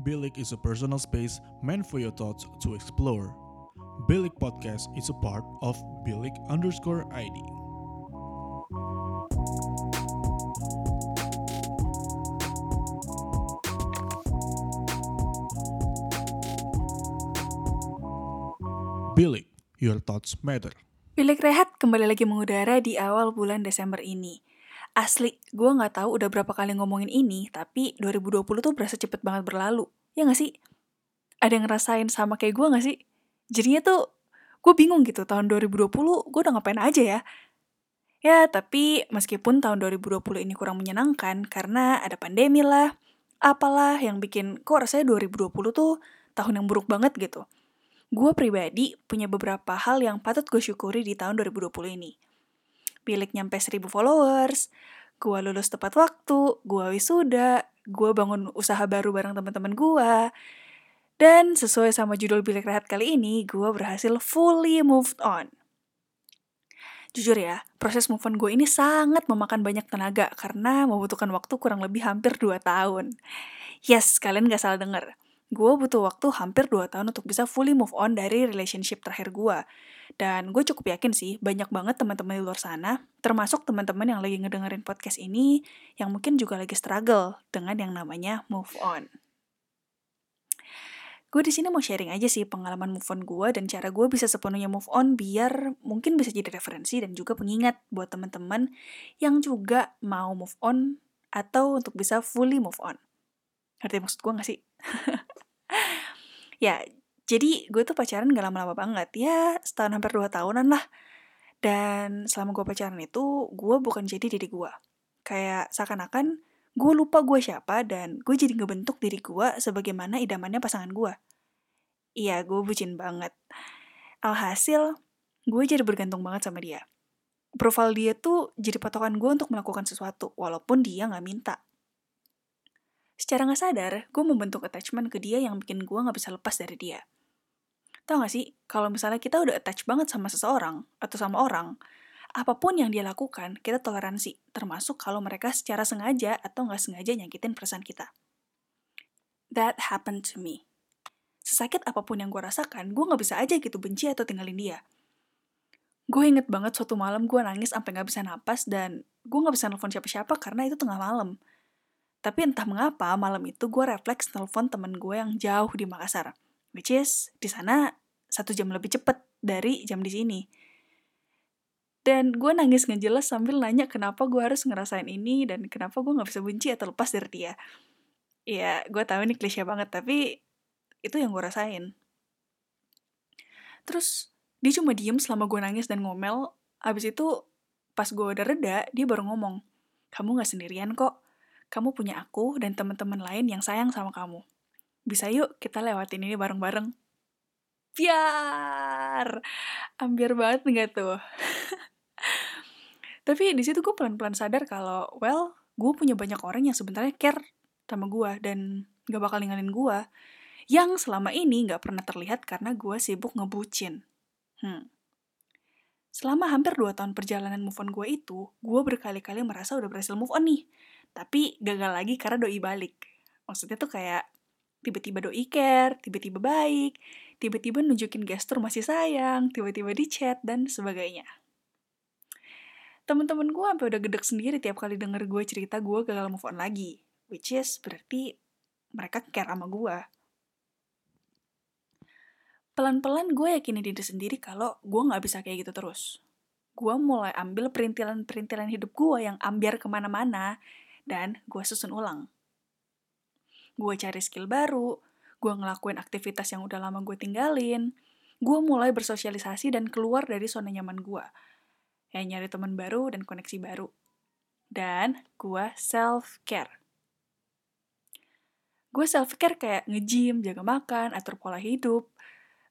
Bilik is a personal space meant for your thoughts to explore. Bilik Podcast is a part of Bilik underscore ID. Bilik, your thoughts matter. Bilik Rehat kembali lagi mengudara di awal bulan Desember ini. Asli, gue nggak tahu udah berapa kali ngomongin ini, tapi 2020 tuh berasa cepet banget berlalu. Ya nggak sih? Ada yang ngerasain sama kayak gue nggak sih? Jadinya tuh, gue bingung gitu, tahun 2020 gue udah ngapain aja ya? Ya, tapi meskipun tahun 2020 ini kurang menyenangkan, karena ada pandemi lah, apalah yang bikin, kok rasanya 2020 tuh tahun yang buruk banget gitu. Gue pribadi punya beberapa hal yang patut gue syukuri di tahun 2020 ini. Bilik nyampe 1000 followers, gue lulus tepat waktu, gue wisuda, gue bangun usaha baru bareng teman-teman gue, dan sesuai sama judul Bilik Rehat kali ini, gue berhasil fully moved on. Jujur ya, proses move on gue ini sangat memakan banyak tenaga karena membutuhkan waktu kurang lebih hampir 2 tahun. Yes, kalian gak salah denger. Gue butuh waktu hampir 2 tahun untuk bisa fully move on dari relationship terakhir gue. Dan gue cukup yakin sih, banyak banget teman-teman di luar sana, termasuk teman-teman yang lagi ngedengerin podcast ini, yang mungkin juga lagi struggle dengan yang namanya move on. Gue di sini mau sharing aja sih pengalaman move on gue dan cara gue bisa sepenuhnya move on biar mungkin bisa jadi referensi dan juga pengingat buat teman-teman yang juga mau move on atau untuk bisa fully move on. Ngerti maksud gue gak sih? ya, jadi gue tuh pacaran gak lama-lama banget. Ya, setahun hampir dua tahunan lah. Dan selama gue pacaran itu, gue bukan jadi diri gue. Kayak seakan-akan gue lupa gue siapa dan gue jadi ngebentuk diri gue sebagaimana idamannya pasangan gue. Iya, gue bucin banget. Alhasil, gue jadi bergantung banget sama dia. Profil dia tuh jadi patokan gue untuk melakukan sesuatu, walaupun dia gak minta. Secara gak sadar, gue membentuk attachment ke dia yang bikin gue gak bisa lepas dari dia. Tau gak sih, kalau misalnya kita udah attach banget sama seseorang, atau sama orang, apa pun yang dia lakukan, kita toleransi, termasuk kalau mereka secara sengaja atau nggak sengaja nyakitin perasaan kita. That happened to me. Sesakit apa pun yang gue rasakan, gue nggak bisa aja gitu benci atau tinggalin dia. Gue inget banget suatu malam gue nangis sampai nggak bisa napas dan gue nggak bisa nelfon siapa-siapa karena itu tengah malam. Tapi entah mengapa malam itu gue refleks nelfon temen gue yang jauh di Makassar, which is di sana satu jam lebih cepet dari jam di sini. Dan gue nangis ngejelas sambil nanya kenapa gue harus ngerasain ini dan kenapa gue gak bisa benci atau lepas dari dia. Ya, gue tahu ini klise banget, tapi itu yang gue rasain. Terus, dia cuma diem selama gue nangis dan ngomel. Abis itu, pas gue udah reda, dia baru ngomong, kamu gak sendirian kok. Kamu punya aku dan teman-teman lain yang sayang sama kamu. Bisa yuk kita lewatin ini bareng-bareng. Biar! Ambiar banget gak tuh? Tapi di situ gue pelan-pelan sadar kalau, well, gue punya banyak orang yang sebenarnya care sama gue dan gak bakal ninggalin gue. Yang selama ini gak pernah terlihat karena gue sibuk ngebucin. Hmm. Selama hampir 2 tahun perjalanan move on gue itu, gue berkali-kali merasa udah berhasil move on nih. Tapi gagal lagi karena doi balik. Maksudnya tuh kayak tiba-tiba doi care, tiba-tiba baik, tiba-tiba nunjukin gestur masih sayang, tiba-tiba di chat, dan sebagainya temen-temen gue sampai udah gedek sendiri tiap kali denger gue cerita gue gagal move on lagi. Which is berarti mereka care sama gue. Pelan-pelan gue yakinin diri sendiri kalau gue gak bisa kayak gitu terus. Gue mulai ambil perintilan-perintilan hidup gue yang ambiar ke mana-mana dan gue susun ulang. Gue cari skill baru, gue ngelakuin aktivitas yang udah lama gue tinggalin, gue mulai bersosialisasi dan keluar dari zona nyaman gue ya nyari teman baru dan koneksi baru. Dan gue self-care. Gue self-care kayak nge-gym, jaga makan, atur pola hidup,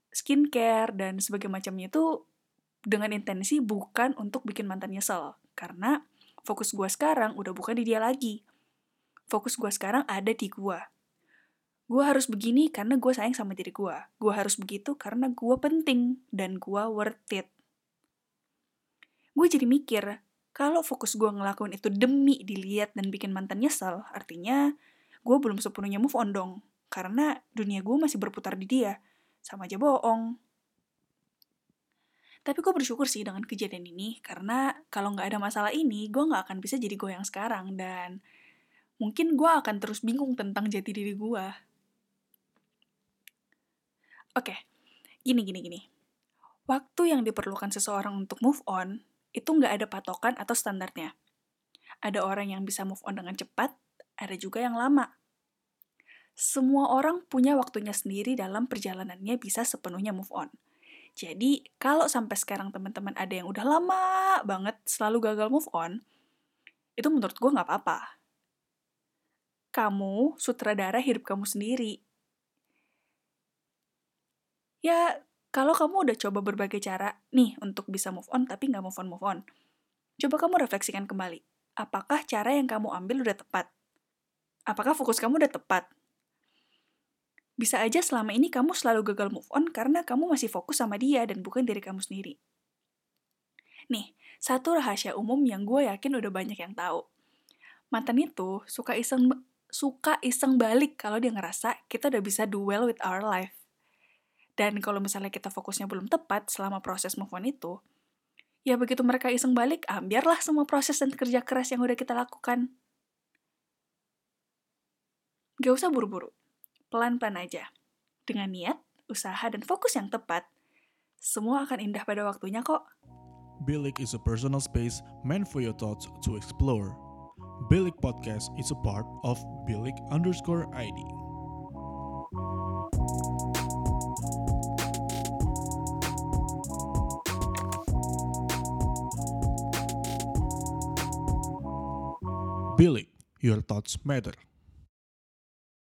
skincare, dan sebagainya macamnya itu dengan intensi bukan untuk bikin mantan nyesel. Karena fokus gue sekarang udah bukan di dia lagi. Fokus gue sekarang ada di gue. Gue harus begini karena gue sayang sama diri gue. Gue harus begitu karena gue penting dan gue worth it gue jadi mikir, kalau fokus gue ngelakuin itu demi dilihat dan bikin mantan nyesel, artinya gue belum sepenuhnya move on dong. karena dunia gue masih berputar di dia. Sama aja bohong. Tapi gue bersyukur sih dengan kejadian ini, karena kalau nggak ada masalah ini, gue nggak akan bisa jadi gue yang sekarang, dan mungkin gue akan terus bingung tentang jati diri gue. Oke, gini, gini, gini. Waktu yang diperlukan seseorang untuk move on, itu nggak ada patokan atau standarnya. Ada orang yang bisa move on dengan cepat, ada juga yang lama. Semua orang punya waktunya sendiri dalam perjalanannya bisa sepenuhnya move on. Jadi, kalau sampai sekarang teman-teman ada yang udah lama banget selalu gagal move on, itu menurut gue nggak apa-apa. Kamu sutradara hidup kamu sendiri. Ya, kalau kamu udah coba berbagai cara nih untuk bisa move on tapi nggak move on move on, coba kamu refleksikan kembali. Apakah cara yang kamu ambil udah tepat? Apakah fokus kamu udah tepat? Bisa aja selama ini kamu selalu gagal move on karena kamu masih fokus sama dia dan bukan diri kamu sendiri. Nih, satu rahasia umum yang gue yakin udah banyak yang tahu. Mantan itu suka iseng suka iseng balik kalau dia ngerasa kita udah bisa do well with our life. Dan kalau misalnya kita fokusnya belum tepat selama proses move on itu, ya begitu mereka iseng balik, ah, biarlah semua proses dan kerja keras yang udah kita lakukan. Gak usah buru-buru pelan-pelan aja. Dengan niat, usaha, dan fokus yang tepat, semua akan indah pada waktunya kok. Bilik is a personal space meant for your thoughts to explore. Bilik Podcast is a part of Bilik underscore ID. Bilik, your thoughts matter.